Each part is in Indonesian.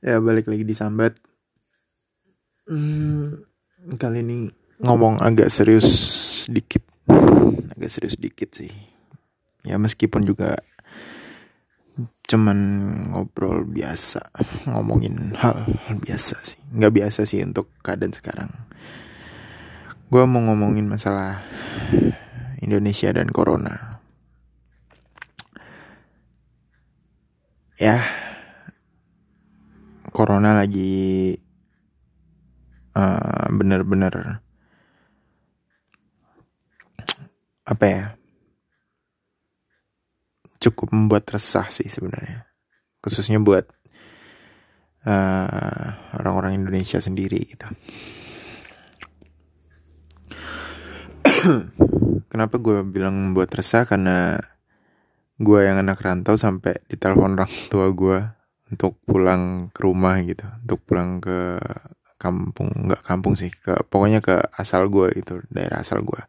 ya balik lagi di sambat. Hmm, kali ini ngomong agak serius dikit agak serius dikit sih. Ya meskipun juga cuman ngobrol biasa ngomongin hal biasa sih. Nggak biasa sih untuk keadaan sekarang. Gue mau ngomongin masalah Indonesia dan Corona. Ya corona lagi uh, bener-bener apa ya cukup membuat resah sih sebenarnya. Khususnya buat uh, orang-orang uh, Indonesia sendiri gitu. Kenapa gue bilang membuat resah? Karena gue yang anak rantau sampai ditelepon orang tua gue untuk pulang ke rumah gitu. Untuk pulang ke kampung. Nggak kampung sih ke pokoknya ke asal gue itu daerah asal gue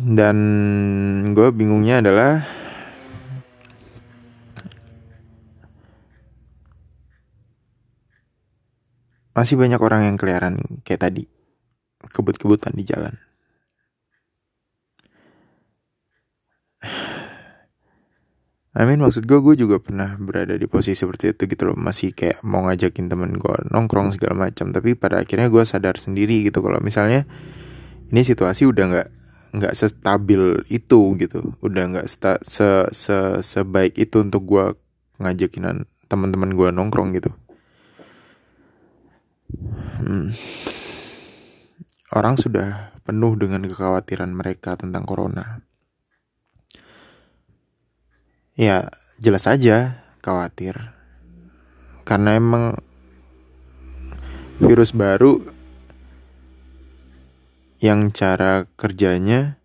dan gue bingungnya adalah masih banyak orang yang keliaran kayak tadi. Kebut-kebutan di jalan I mean maksud gue gue juga pernah berada di posisi seperti itu gitu loh. Masih kayak mau ngajakin temen gue nongkrong segala macam. Tapi pada akhirnya gue sadar sendiri gitu kalau misalnya ini situasi udah nggak nggak sestabil itu gitu. Udah nggak se, se sebaik itu untuk gue ngajakin teman-teman gue nongkrong gitu. Hmm. orang sudah penuh dengan kekhawatiran mereka tentang corona ya jelas aja khawatir karena emang virus baru yang cara kerjanya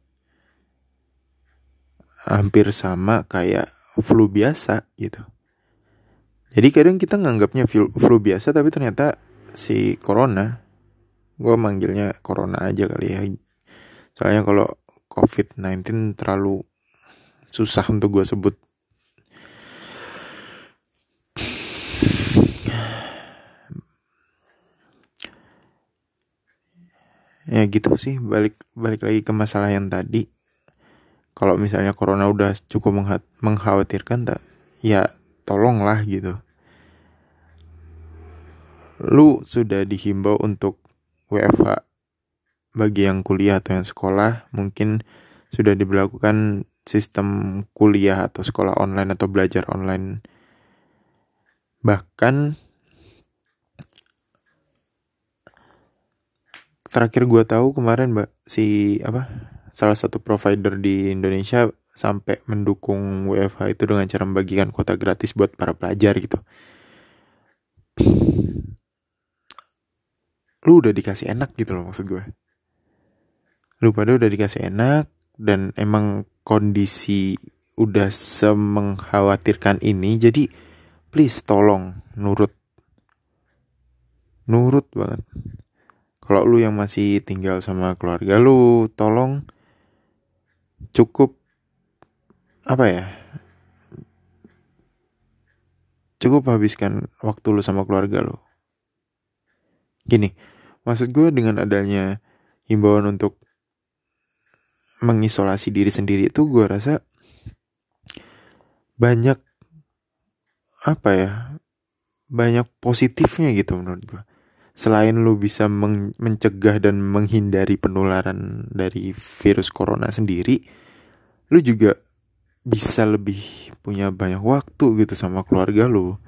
hampir sama kayak flu biasa gitu. Jadi kadang kita nganggapnya flu, biasa tapi ternyata si corona, gue manggilnya corona aja kali ya. Soalnya kalau COVID-19 terlalu susah untuk gue sebut ya gitu sih. Balik balik lagi ke masalah yang tadi. Kalau misalnya corona udah cukup mengkhawatirkan tak ya tolonglah gitu. Lu sudah dihimbau untuk WFH bagi yang kuliah atau yang sekolah mungkin sudah diberlakukan sistem kuliah atau sekolah online atau belajar online. Bahkan terakhir gue tahu kemarin mbak si apa salah satu provider di Indonesia sampai mendukung WFH itu dengan cara membagikan kuota gratis buat para pelajar gitu. Lu udah dikasih enak gitu loh maksud gue. Lu pada udah dikasih enak dan emang kondisi udah semengkhawatirkan ini jadi please tolong nurut nurut banget kalau lu yang masih tinggal sama keluarga lu tolong cukup apa ya cukup habiskan waktu lu sama keluarga lu. Gini maksud gue dengan adanya himbauan untuk mengisolasi diri sendiri itu gue rasa banyak apa ya banyak positifnya gitu menurut gue selain lu bisa men mencegah dan menghindari penularan dari virus corona sendiri, lu juga bisa lebih punya banyak waktu gitu sama keluarga lu.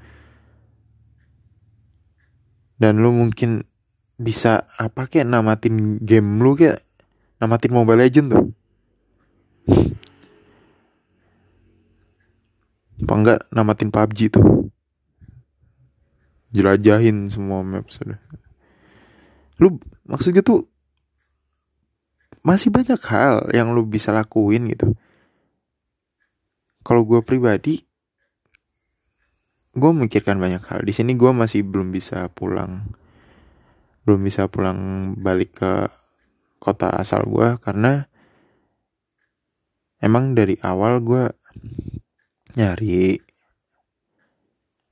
Dan lu mungkin bisa apa kayak namatin game lu kayak namatin Mobile Legend tuh. Apa enggak namatin PUBG tuh jelajahin semua maps udah lu maksudnya tuh masih banyak hal yang lu bisa lakuin gitu. Kalau gue pribadi gue memikirkan banyak hal. Di sini gue masih belum bisa pulang belum bisa pulang balik ke kota asal gue karena emang dari awal gue nyari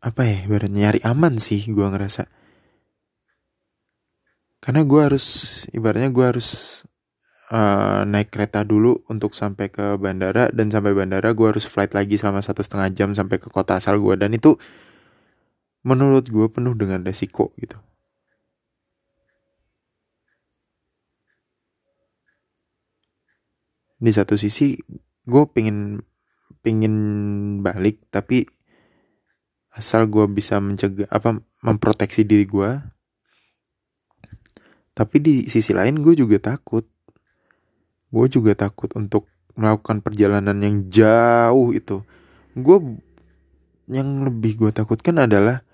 apa ya ibarat nyari aman sih gue ngerasa. Karena gue harus ibaratnya gue harus uh, naik kereta dulu untuk sampai ke bandara dan sampai bandara gue harus flight lagi selama satu setengah jam sampai ke kota asal gue dan itu menurut gue penuh dengan resiko gitu. Di satu sisi gue pengen pengen balik tapi asal gue bisa mencegah apa memproteksi diri gue tapi di sisi lain gue juga takut. Gue juga takut untuk melakukan perjalanan yang jauh itu. Gue yang lebih gue takutkan adalah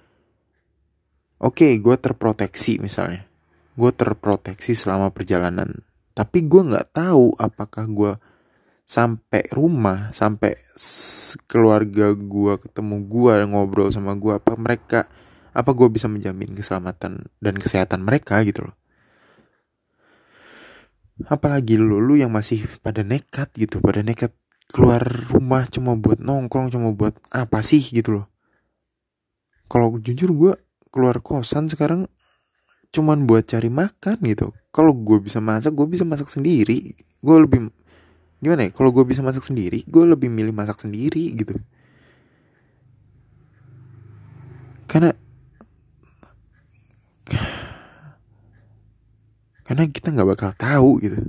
oke okay, gue terproteksi misalnya. Gue terproteksi selama perjalanan. Tapi gue nggak tahu apakah gue sampai rumah sampai keluarga gue ketemu gue ngobrol sama gue apa mereka apa gue bisa menjamin keselamatan dan kesehatan mereka gitu loh. Apalagi lu lu yang masih pada nekat gitu pada nekat keluar rumah cuma buat nongkrong cuma buat apa sih gitu loh. Kalau jujur gue keluar kosan sekarang cuman buat cari makan gitu. Kalau gue bisa masak gue bisa masak sendiri. Gue lebih gimana ya? Kalau gue bisa masak sendiri gue lebih milih masak sendiri gitu. Karena karena kita nggak bakal tahu gitu.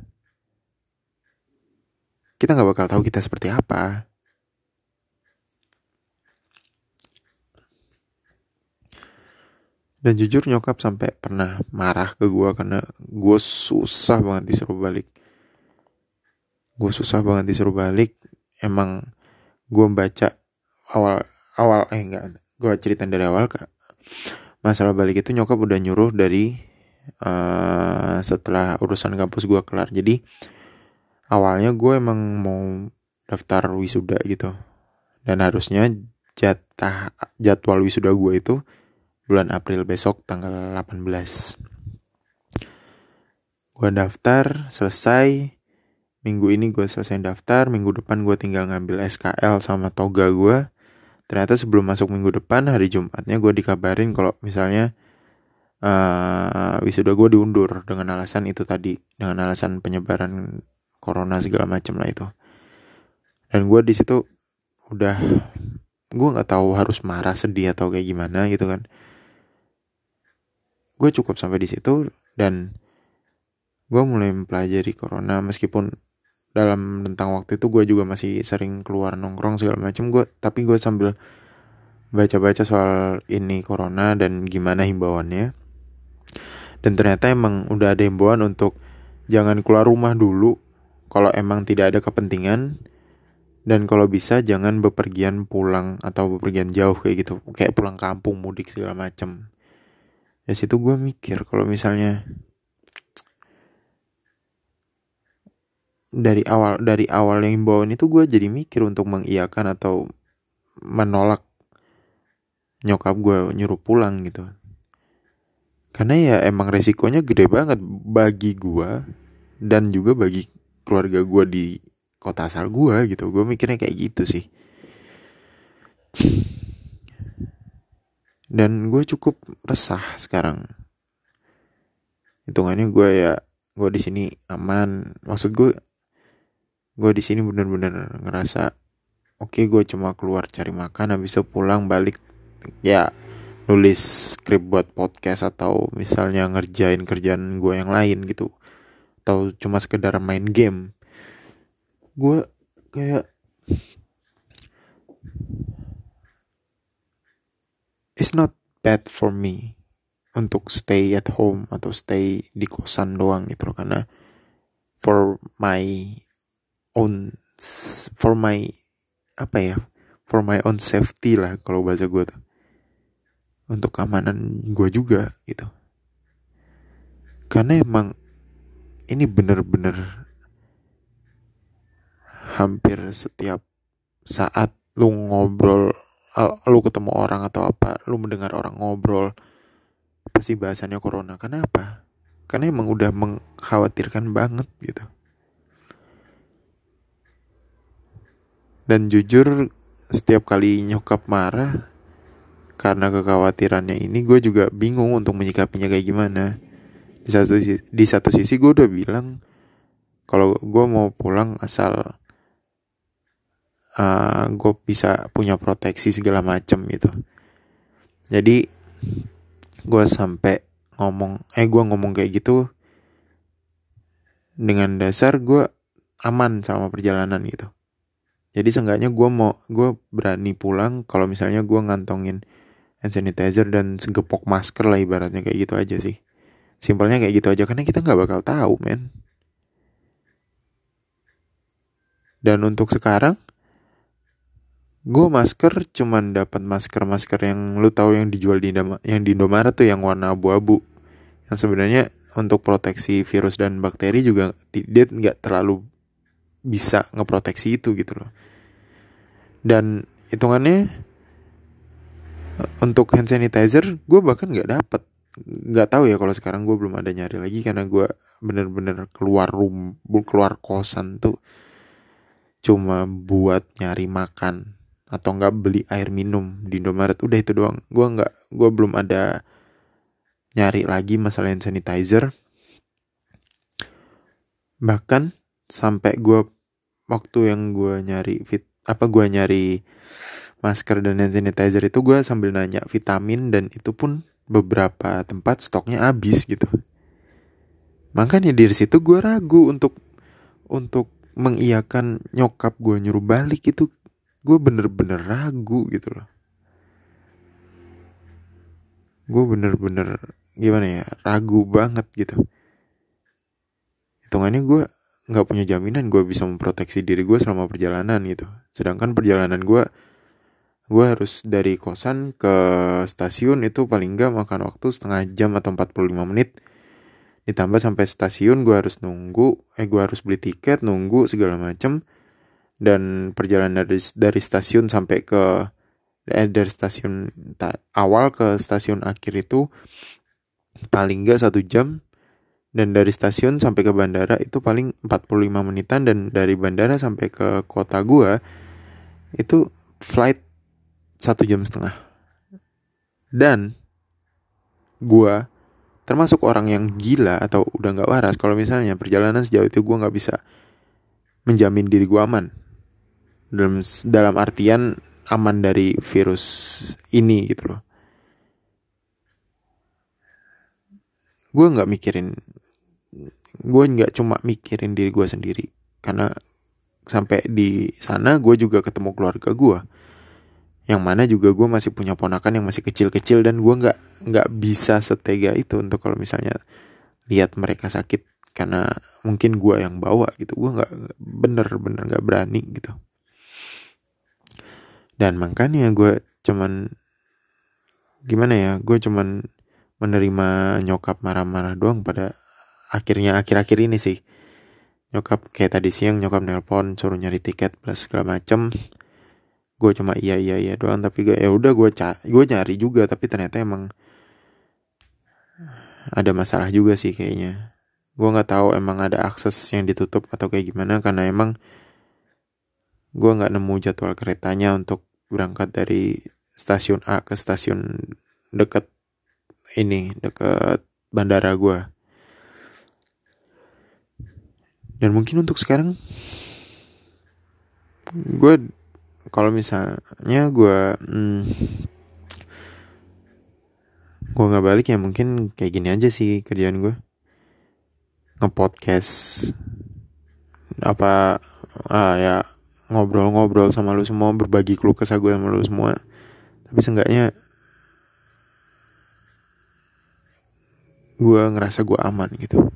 Kita nggak bakal tahu kita seperti apa. Dan jujur nyokap sampai pernah marah ke gue karena gue susah banget disuruh balik. Gue susah banget disuruh balik. Emang gue baca awal awal eh enggak. Gue cerita dari awal kak. Masalah balik itu nyokap udah nyuruh dari uh, setelah urusan kampus gue kelar. Jadi awalnya gue emang mau daftar wisuda gitu. Dan harusnya jatah jadwal wisuda gue itu bulan April besok tanggal 18 gue daftar selesai minggu ini gue selesai daftar minggu depan gue tinggal ngambil SKL sama toga gue ternyata sebelum masuk minggu depan hari Jumatnya gue dikabarin kalau misalnya uh, wisuda gue diundur dengan alasan itu tadi dengan alasan penyebaran corona segala macam lah itu. Dan gue di situ udah gue nggak tahu harus marah sedih atau kayak gimana gitu kan. Gue cukup sampai di situ dan gue mulai mempelajari corona meskipun dalam tentang waktu itu gue juga masih sering keluar nongkrong segala macam gue tapi gue sambil baca-baca soal ini corona dan gimana himbauannya. Dan ternyata emang udah ada himbauan untuk jangan keluar rumah dulu kalau emang tidak ada kepentingan. Dan kalau bisa jangan bepergian pulang atau bepergian jauh kayak gitu. Kayak pulang kampung mudik segala macam ya situ gue mikir kalau misalnya dari awal dari awal yang himbauan itu gue jadi mikir untuk mengiyakan atau menolak nyokap gue nyuruh pulang gitu. Karena ya emang resikonya gede banget bagi gue dan juga bagi keluarga gue di kota asal gue gitu. Gue mikirnya kayak gitu sih. Dan gue cukup resah sekarang. Hitungannya gue ya gue di sini aman. Maksud gue gue di sini bener-bener ngerasa oke okay, gue cuma keluar cari makan habis itu pulang balik ya nulis skrip buat podcast atau misalnya ngerjain kerjaan gue yang lain gitu. Atau cuma sekedar main game. Gue kayak it's not bad for me untuk stay at home atau stay di kosan doang gitu loh karena for my own for my apa ya for my own safety lah kalau bahasa gue tuh. Untuk keamanan gue juga gitu. Karena emang ini bener-bener hampir setiap saat lu ngobrol lu ketemu orang atau apa lu mendengar orang ngobrol pasti bahasannya corona. Kenapa karena emang udah mengkhawatirkan banget gitu dan jujur setiap kali nyokap marah karena kekhawatirannya ini gue juga bingung untuk menyikapinya kayak gimana. Di satu di satu sisi gue udah bilang kalau gue mau pulang asal uh, eh, gue bisa punya proteksi segala macem gitu. Jadi gue sampai ngomong eh gue ngomong kayak gitu dengan dasar gue aman sama perjalanan gitu jadi seenggaknya gue mau gue berani pulang kalau misalnya gue ngantongin hand sanitizer dan segepok masker lah ibaratnya kayak gitu aja sih. Simpelnya kayak gitu aja karena kita nggak bakal tahu men. Dan untuk sekarang gue masker cuman dapat masker masker yang lu tahu yang dijual di yang di Indomaret tuh yang warna abu-abu. Yang sebenarnya untuk proteksi virus dan bakteri juga dia nggak terlalu bisa ngeproteksi itu gitu loh. Dan hitungannya untuk hand sanitizer gue bahkan nggak dapet. Nggak tahu ya kalau sekarang gue belum ada nyari lagi karena gue bener-bener keluar rum keluar kosan tuh cuma buat nyari makan atau enggak beli air minum di Indomaret. Udah itu doang. Gue nggak gue belum ada nyari lagi masalah hand sanitizer. Bahkan sampai gue waktu yang gue nyari fit apa gue nyari masker dan hand sanitizer itu gue sambil nanya vitamin dan itu pun beberapa tempat stoknya habis gitu. Makanya dari situ gue ragu untuk untuk mengiyakan nyokap gue nyuruh balik itu. Gue bener-bener ragu gitu loh. Gue bener-bener gimana ya ragu banget gitu. Hitungannya gue nggak punya jaminan gue bisa memproteksi diri gue selama perjalanan gitu. Sedangkan perjalanan gue gue harus dari kosan ke stasiun itu paling nggak makan waktu setengah jam atau 45 menit. Ditambah sampai stasiun gue harus nunggu eh gue harus beli tiket nunggu segala macem. Dan perjalanan dari dari stasiun sampai ke eh, dari stasiun awal ke stasiun akhir itu paling nggak satu jam dan dari stasiun sampai ke bandara itu paling 45 menitan. Dan dari bandara sampai ke kota gua itu flight satu jam setengah. Dan gua termasuk orang yang gila atau udah nggak waras. Kalau misalnya perjalanan sejauh itu gua nggak bisa menjamin diri gua aman. Dalam dalam artian aman dari virus ini gitu loh. Gue nggak mikirin gue nggak cuma mikirin diri gue sendiri. Karena sampai di sana gue juga ketemu keluarga gue. Yang mana juga gue masih punya ponakan yang masih kecil-kecil dan gue nggak nggak bisa setega itu untuk kalau misalnya lihat mereka sakit. Karena mungkin gue yang bawa gitu. Gue nggak bener-bener nggak berani gitu. Dan makanya gue cuman gimana ya gue cuman menerima nyokap marah-marah doang pada akhirnya akhir-akhir ini sih. Nyokap kayak tadi siang nyokap nelpon suruh nyari tiket plus segala macem. Gue cuma iya iya iya doang tapi gue ya udah gue ca gue nyari juga tapi ternyata emang ada masalah juga sih kayaknya. Gue nggak tahu emang ada akses yang ditutup atau kayak gimana karena emang gue nggak nemu jadwal keretanya untuk berangkat dari stasiun A ke stasiun deket ini deket bandara gue dan mungkin untuk sekarang gue kalau misalnya gue hmm, gue nggak balik ya mungkin kayak gini aja sih kerjaan gue ngepodcast apa ah ya ngobrol-ngobrol sama lu semua berbagi keluh kesah gue sama lu semua. Tapi seenggaknya gue ngerasa gue aman gitu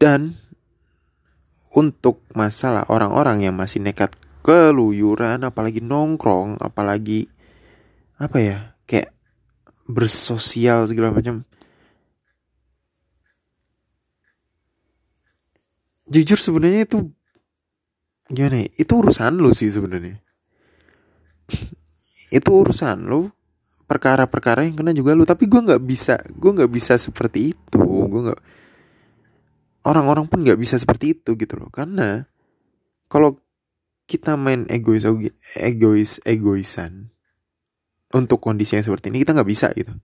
dan untuk masalah orang-orang yang masih nekat keluyuran apalagi nongkrong apalagi apa ya kayak bersosial segala macam jujur sebenarnya itu gimana ya? Itu urusan lu sih sebenarnya. itu urusan lu. Perkara-perkara yang kena juga lu. Tapi gue nggak bisa, gue nggak bisa seperti itu. Gue nggak. Orang-orang pun nggak bisa seperti itu gitu loh. Karena kalau kita main egois egois egoisan untuk kondisi yang seperti ini kita nggak bisa gitu.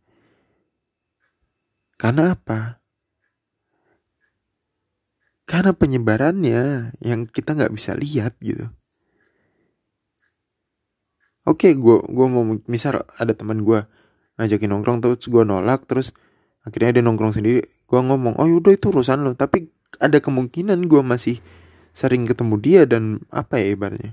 Karena apa? Karena penyebarannya yang kita nggak bisa lihat gitu. Oke gue gue mau misal ada teman gue ngajakin nongkrong terus gue nolak terus akhirnya dia nongkrong sendiri. Gue ngomong oh yaudah itu urusan lo. Tapi ada kemungkinan gue masih sering ketemu dia dan apa ya ibaratnya?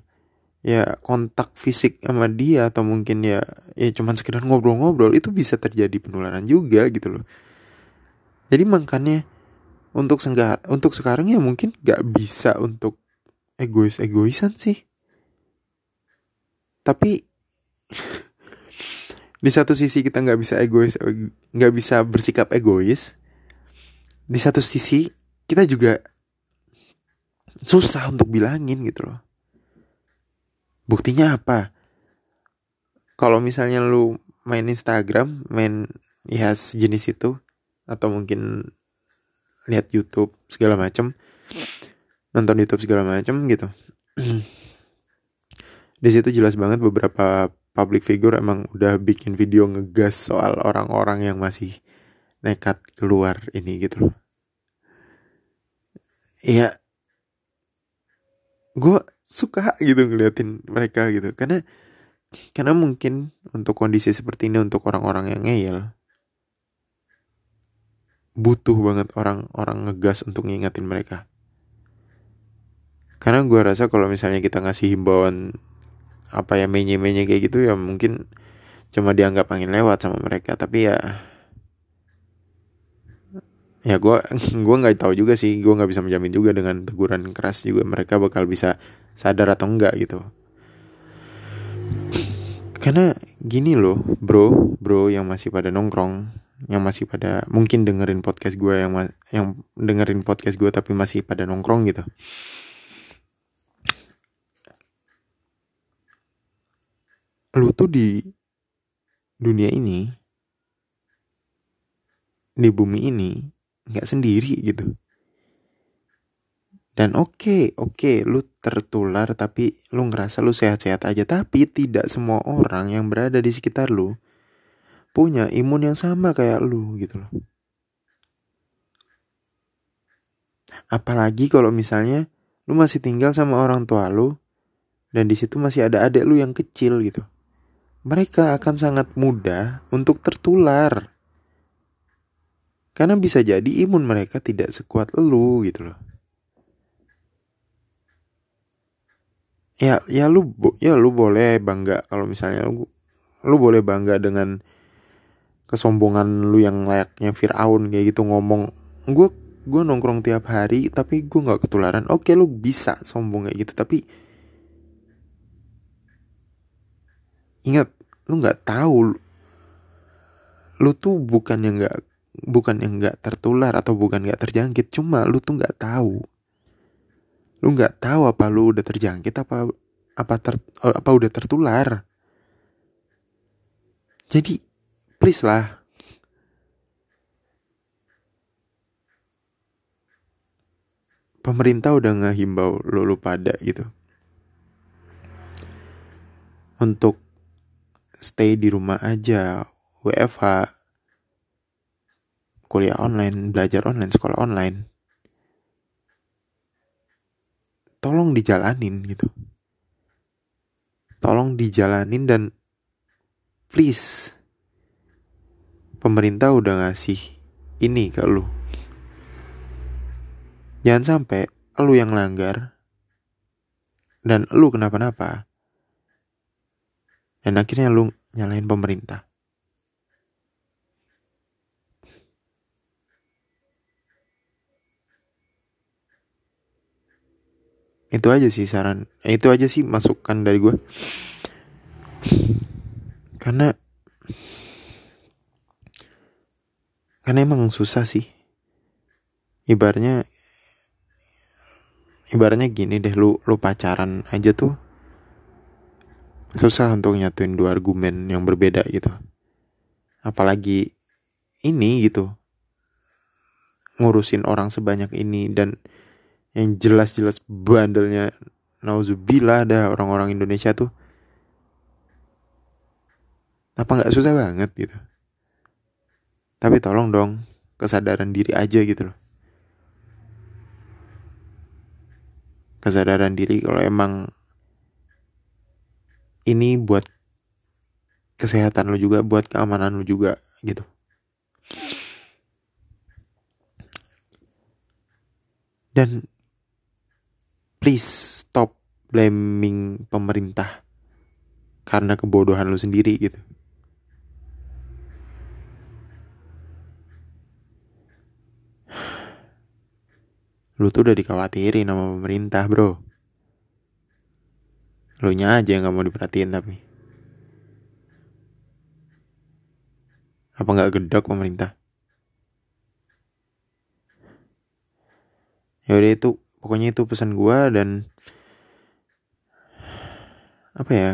Ya kontak fisik sama dia atau mungkin ya ya cuman sekedar ngobrol-ngobrol itu bisa terjadi penularan juga gitu loh. Jadi makanya untuk senggar untuk sekarang ya mungkin gak bisa untuk egois egoisan sih. Tapi di satu sisi kita nggak bisa egois nggak bisa bersikap egois. Di satu sisi kita juga susah untuk bilangin gitu loh. Buktinya apa? Kalau misalnya lu main Instagram main ya sejenis itu atau mungkin lihat YouTube segala macam nonton YouTube segala macam gitu. Di situ jelas banget beberapa public figure emang udah bikin video ngegas soal orang-orang yang masih nekat keluar ini gitu loh. Iya, gue suka gitu ngeliatin mereka gitu. Karena karena mungkin untuk kondisi seperti ini untuk orang-orang yang ngeyel butuh banget orang-orang ngegas untuk ngingetin mereka. Karena gue rasa kalau misalnya kita ngasih himbauan apa ya menye-menye kayak gitu ya mungkin cuma dianggap angin lewat sama mereka. Tapi ya ya gue gue nggak tahu juga sih. Gue nggak bisa menjamin juga dengan teguran keras juga mereka bakal bisa sadar atau enggak gitu. Karena gini loh bro bro yang masih pada nongkrong yang masih pada mungkin dengerin podcast gue yang yang dengerin podcast gue tapi masih pada nongkrong gitu lu tuh di dunia ini di bumi ini nggak sendiri gitu. Dan oke okay, oke okay, lu tertular tapi lu ngerasa lu sehat-sehat aja. Tapi tidak semua orang yang berada di sekitar lu punya imun yang sama kayak lu gitu loh. Apalagi kalau misalnya lu masih tinggal sama orang tua lu dan di situ masih ada adik lu yang kecil gitu mereka akan sangat mudah untuk tertular karena bisa jadi imun mereka tidak sekuat lu gitu loh. Ya, ya lu ya lu boleh bangga kalau misalnya lu lu boleh bangga dengan kesombongan lu yang layaknya Fir'aun kayak gitu ngomong gue gue nongkrong tiap hari tapi gue nggak ketularan oke lu bisa sombong kayak gitu tapi ingat lu nggak tahu lu tuh bukan yang nggak bukan yang nggak tertular atau bukan nggak terjangkit. Cuma lu tuh nggak tahu. Lu nggak tahu apa lu udah terjangkit apa apa ter, apa udah tertular. Jadi please lah. Pemerintah udah ngehimbau lu, lu pada gitu. Untuk stay di rumah aja WFH kuliah online, belajar online, sekolah online. Tolong dijalanin gitu. Tolong dijalanin dan please pemerintah udah ngasih ini ke lu. Jangan sampai lu yang langgar dan lu kenapa-napa. Dan akhirnya lu nyalain pemerintah. itu aja sih saran. Eh, itu aja sih masukan dari gue karena karena emang susah sih. Ibarnya ibaratnya gini deh lu lu pacaran aja tuh susah untuk nyatuin dua argumen yang berbeda gitu. Apalagi ini gitu. Ngurusin orang sebanyak ini dan yang jelas-jelas bandelnya nauzubillah ada orang-orang Indonesia tuh. Apa nggak susah banget gitu? Tapi tolong dong kesadaran diri aja gitu loh. Kesadaran diri kalau emang ini buat kesehatan lo juga buat keamanan lo juga gitu. Dan please stop blaming pemerintah karena kebodohan lo sendiri gitu. Lu tuh udah dikhawatirin sama pemerintah bro lu nya aja yang gak mau diperhatiin tapi. Apa nggak gedok pemerintah? Ya udah itu pokoknya itu pesan gua dan apa ya?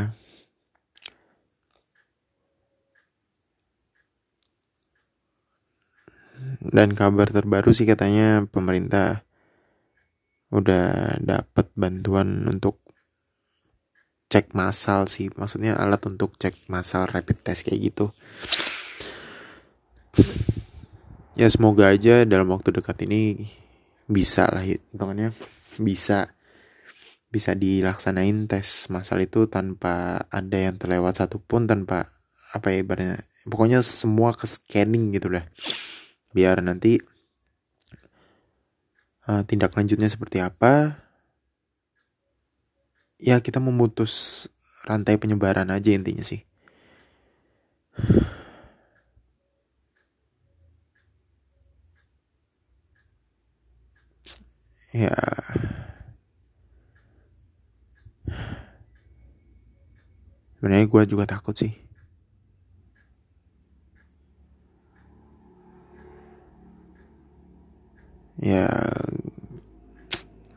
Dan kabar terbaru sih katanya pemerintah udah dapat bantuan untuk cek massal sih. Maksudnya alat untuk cek massal rapid test kayak gitu. Ya semoga aja dalam waktu dekat ini bisa lah hitungannya bisa bisa dilaksanain tes massal itu tanpa ada yang terlewat satupun tanpa apa ya ibaratnya. Pokoknya semua ke scanning gitu lah biar nanti uh, tindak lanjutnya seperti apa ya kita memutus rantai penyebaran aja intinya sih. Ya. Sebenarnya gue juga takut sih. Ya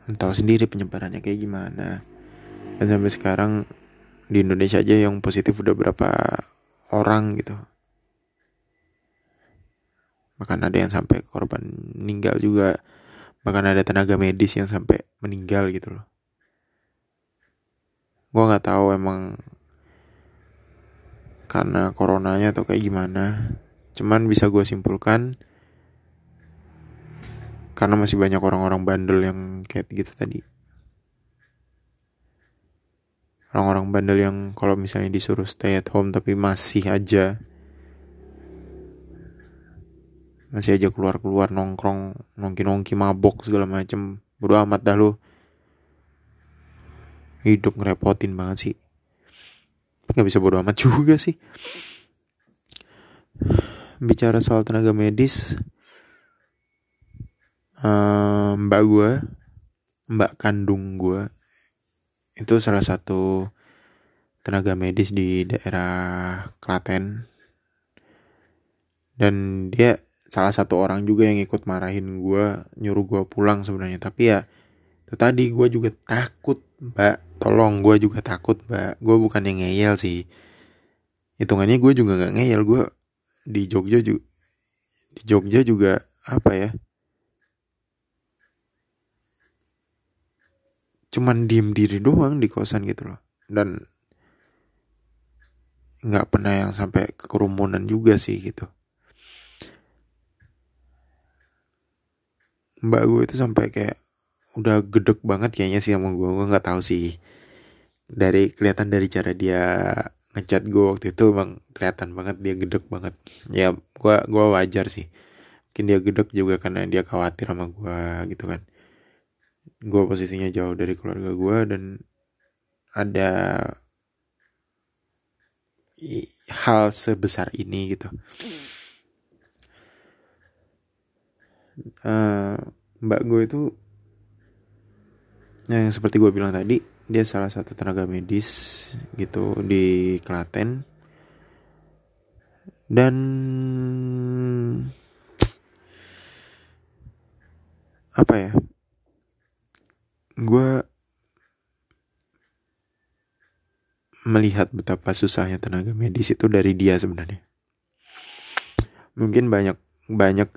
tahu sendiri penyebarannya kayak gimana dan sampai sekarang di Indonesia aja yang positif udah berapa orang gitu. Bahkan ada yang sampai korban meninggal juga. Bahkan ada tenaga medis yang sampai meninggal gitu loh. Gue nggak tahu emang karena coronanya atau kayak gimana. Cuman bisa gue simpulkan karena masih banyak orang-orang bandel yang kayak gitu tadi orang-orang bandel yang kalau misalnya disuruh stay at home tapi masih aja masih aja keluar-keluar nongkrong nongki-nongki mabok segala macem. Bodo amat dah lu. Hidup ngerepotin banget sih. Nggak bisa bodo amat juga sih. Bicara soal tenaga medis uh, mbak gue mbak kandung gue itu salah satu tenaga medis di daerah Klaten. Dan dia salah satu orang juga yang ikut marahin gue nyuruh gue pulang sebenarnya. Tapi ya itu tadi gue juga takut mbak. Tolong gue juga takut mbak. Gue bukan yang ngeyel sih. Hitungannya gue juga nggak ngeyel. Gue di Jogja juga di Jogja juga apa ya cuman diem diri doang di kosan gitu loh. Dan nggak pernah yang sampai ke kerumunan juga sih gitu. Mbak gue itu sampai kayak udah gedek banget kayaknya sih sama gue. Gue nggak tahu sih. Dari kelihatan dari cara dia ngechat gue waktu itu bang kelihatan banget dia gedek banget. Ya gue gue wajar sih. Mungkin dia gedek juga karena dia khawatir sama gue gitu kan gue posisinya jauh dari keluarga gue dan ada hal sebesar ini gitu. Uh, mbak gue itu yang seperti gue bilang tadi dia salah satu tenaga medis gitu di Klaten. Dan apa ya gue melihat betapa susahnya tenaga medis itu dari dia sebenarnya. Mungkin banyak banyak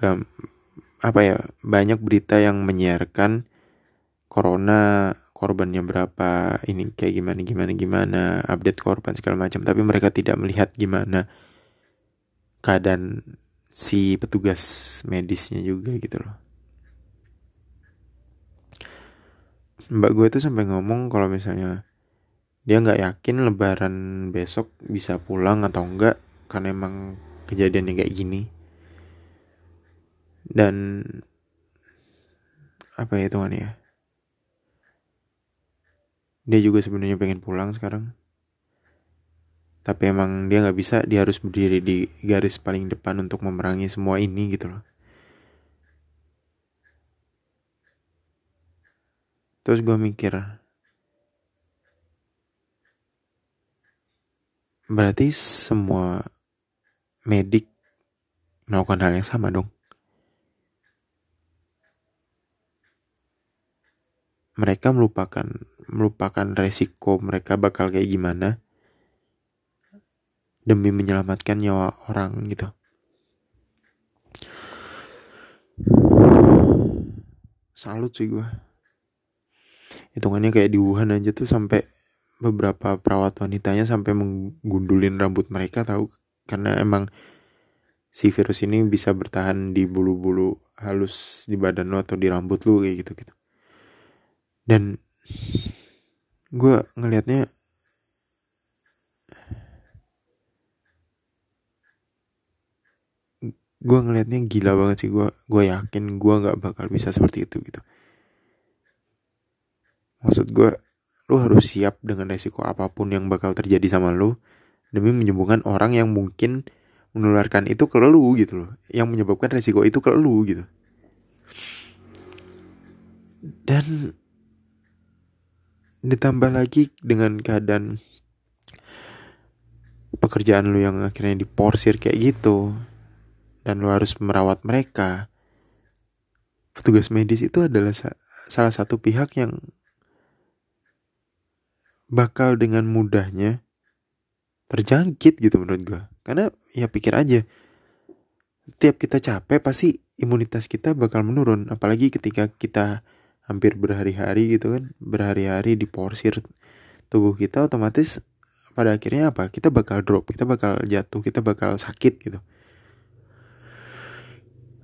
apa ya banyak berita yang menyiarkan corona korbannya berapa ini kayak gimana gimana gimana update korban segala macam. Tapi mereka tidak melihat gimana keadaan si petugas medisnya juga gitu loh mbak gue tuh sampai ngomong kalau misalnya dia nggak yakin lebaran besok bisa pulang atau enggak karena emang kejadiannya kayak gini. Dan apa ya tuhan ya dia juga sebenarnya pengen pulang sekarang. Tapi emang dia nggak bisa dia harus berdiri di garis paling depan untuk memerangi semua ini gitu loh terus gue mikir berarti semua medik melakukan hal yang sama dong mereka melupakan melupakan resiko mereka bakal kayak gimana demi menyelamatkan nyawa orang gitu. Salut sih gue. Hitungannya kayak di Wuhan aja tuh sampai beberapa perawat wanitanya sampai menggundulin rambut mereka tahu? Karena emang si virus ini bisa bertahan di bulu-bulu halus di badan lo atau di rambut lo kayak gitu gitu dan gue ngelihatnya gue ngelihatnya gila banget sih gue gue yakin gue nggak bakal bisa seperti itu gitu maksud gue lu harus siap dengan resiko apa pun yang bakal terjadi sama lu demi menyembuhkan orang yang mungkin menularkan itu ke lu gitu loh. Yang menyebabkan resiko itu ke lu gitu. Dan ditambah lagi dengan keadaan pekerjaan lu yang akhirnya diporsir kayak gitu dan lu harus merawat mereka petugas medis itu adalah sa salah satu pihak yang bakal dengan mudahnya terjangkit gitu menurut gue karena ya pikir aja setiap kita capek pasti imunitas kita bakal menurun. Apalagi ketika kita hampir berhari-hari gitu kan berhari-hari di porsir tubuh kita otomatis pada akhirnya apa? Kita bakal drop kita bakal jatuh kita bakal sakit gitu.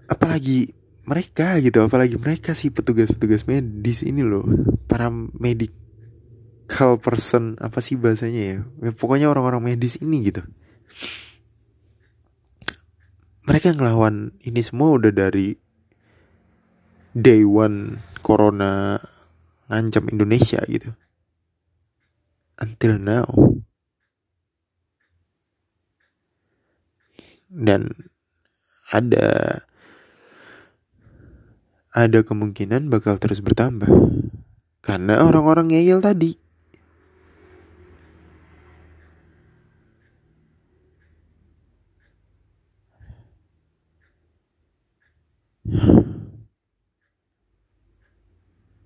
Apalagi mereka gitu apalagi mereka sih petugas-petugas medis ini loh. Para medical person apa sih bahasanya ya, ya pokoknya orang-orang medis ini gitu. Mereka ngelawan ini semua udah dari day one corona ngancam Indonesia gitu. Until now. Dan ada ada kemungkinan bakal terus bertambah. Karena orang-orang ngeyel tadi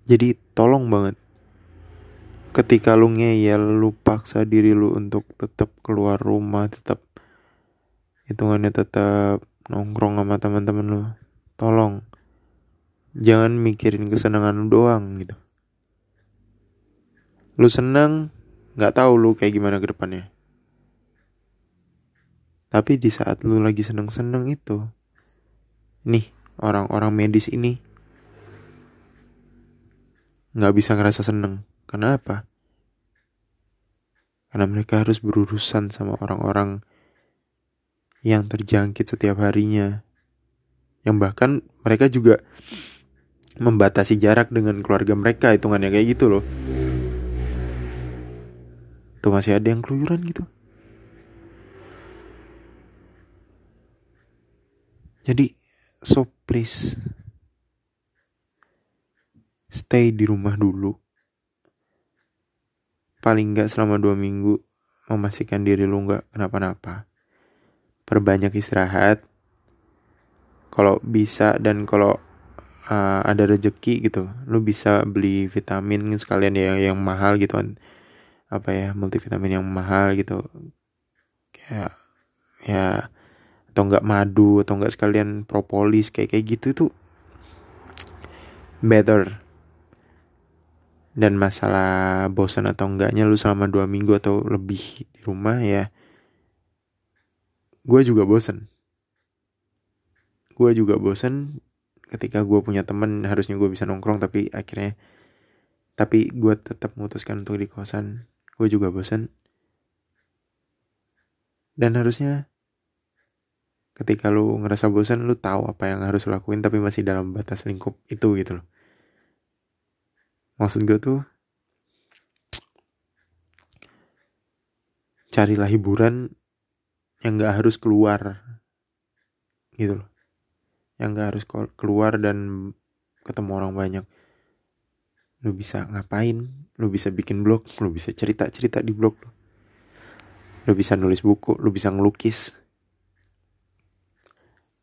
Jadi tolong banget. Ketika lu ngeyel lu paksa diri lu untuk tetap keluar rumah tetap hitungannya tetap nongkrong sama teman-teman lu tolong. Jangan mikirin kesenangan lu doang gitu. Lu senang nggak tahu lu kayak gimana ke depannya. Tapi di saat lu lagi seneng-seneng itu nih orang-orang medis ini nggak bisa ngerasa seneng. Kenapa? Karena mereka harus berurusan sama orang-orang yang terjangkit setiap harinya. Yang bahkan mereka juga membatasi jarak dengan keluarga mereka hitungannya kayak gitu loh. Tuh masih ada yang keluyuran gitu. Jadi, so please stay di rumah dulu. Paling nggak selama dua minggu memastikan diri lu nggak kenapa-napa. Perbanyak istirahat. Kalau bisa dan kalau uh, ada rezeki gitu, lu bisa beli vitamin sekalian ya yang mahal gitu kan. Apa ya, multivitamin yang mahal gitu. Kayak ya atau enggak madu atau enggak sekalian propolis kayak kayak gitu tuh better. Dan masalah bosan atau enggaknya lu selama dua minggu atau lebih di rumah ya gue juga bosan gue juga bosan ketika gue punya temen harusnya gue bisa nongkrong tapi akhirnya tapi gue tetap memutuskan untuk di kosan gue juga bosan dan harusnya ketika lu ngerasa bosan lu tahu apa yang harus lu lakuin tapi masih dalam batas lingkup itu gitu loh. Maksud gue tuh carilah hiburan yang gak harus keluar gitu loh. Yang gak harus keluar dan ketemu orang banyak. Lu bisa ngapain? Lu bisa bikin blog? Lu bisa cerita cerita di blog lu. Lu bisa nulis buku? Lu bisa ngelukis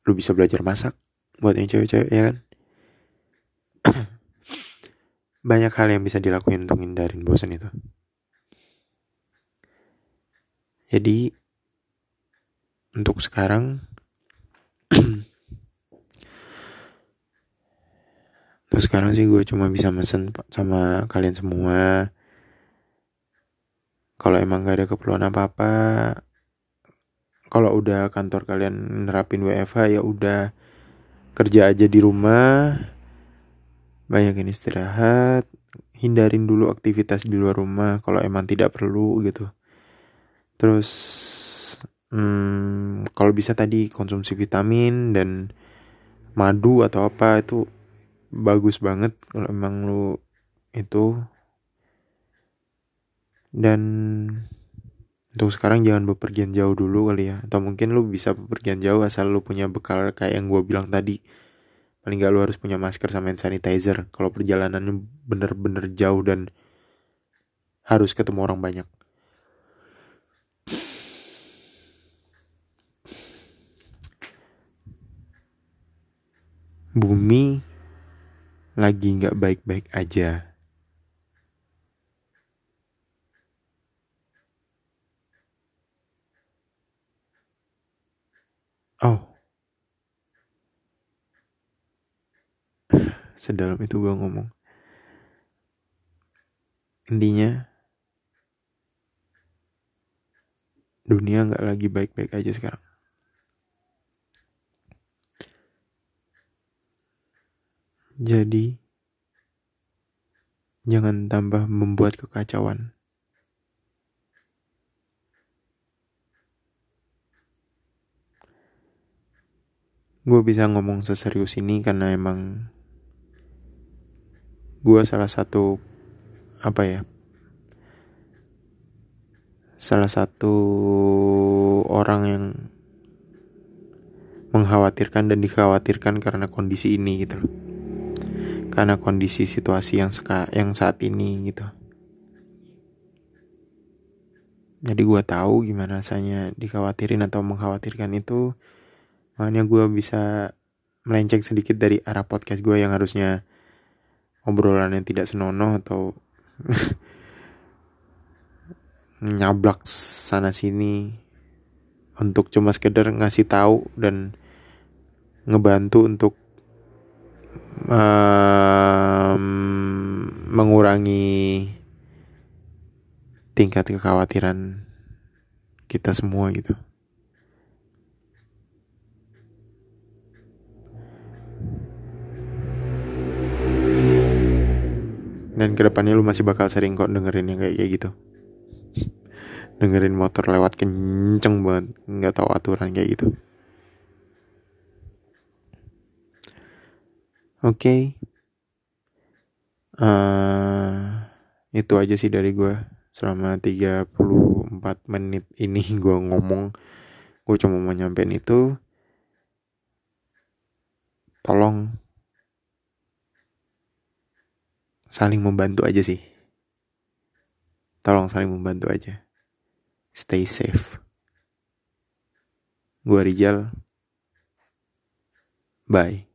lu bisa belajar masak buat yang cewek-cewek ya kan banyak hal yang bisa dilakuin untuk hindarin bosan itu. Jadi untuk sekarang untuk sekarang sih gue cuma bisa mesen sama kalian semua kalau emang gak ada keperluan apa-apa kalau udah kantor kalian nerapin WFH ya udah. Kerja aja di rumah. Banyakin istirahat. Hindarin dulu aktivitas di luar rumah kalau emang tidak perlu gitu. Terus hmm, kalau bisa tadi konsumsi vitamin dan madu atau apa itu bagus banget kalau emang lu itu. Dan untuk sekarang jangan bepergian jauh dulu kali ya. Atau mungkin lu bisa bepergian jauh asal lu punya bekal kayak yang gue bilang tadi. Paling gak lu harus punya masker sama hand sanitizer kalau perjalanannya bener-bener jauh dan harus ketemu orang banyak. Bumi lagi nggak baik-baik aja oh. Sedalam itu gue ngomong. Intinya dunia nggak lagi baik-baik aja sekarang. Jadi jangan tambah membuat kekacauan gue bisa ngomong seserius ini karena emang gue salah satu apa ya salah satu orang yang mengkhawatirkan dan dikhawatirkan karena kondisi ini gitu loh. Karena kondisi situasi yang seka yang saat ini gitu. Jadi gue tahu gimana rasanya dikhawatirin atau mengkhawatirkan itu makanya gue bisa melenceng sedikit dari arah podcast gue yang harusnya obrolan yang tidak senonoh atau nyablak sana sini untuk cuma sekedar ngasih tahu dan ngebantu untuk um, mengurangi tingkat kekhawatiran kita semua gitu. Dan ke depannya lu masih bakal sering kok dengerin yang kayak, gitu. Dengerin motor lewat kenceng banget nggak tahu aturan kayak gitu. Oke. Okay. uh, eh, itu aja sih dari gue selama 34 menit ini gue ngomong gue cuma mau nyampein itu. Tolong saling membantu aja sih. Tolong saling membantu aja. Stay safe. Gua Rijal. Bye.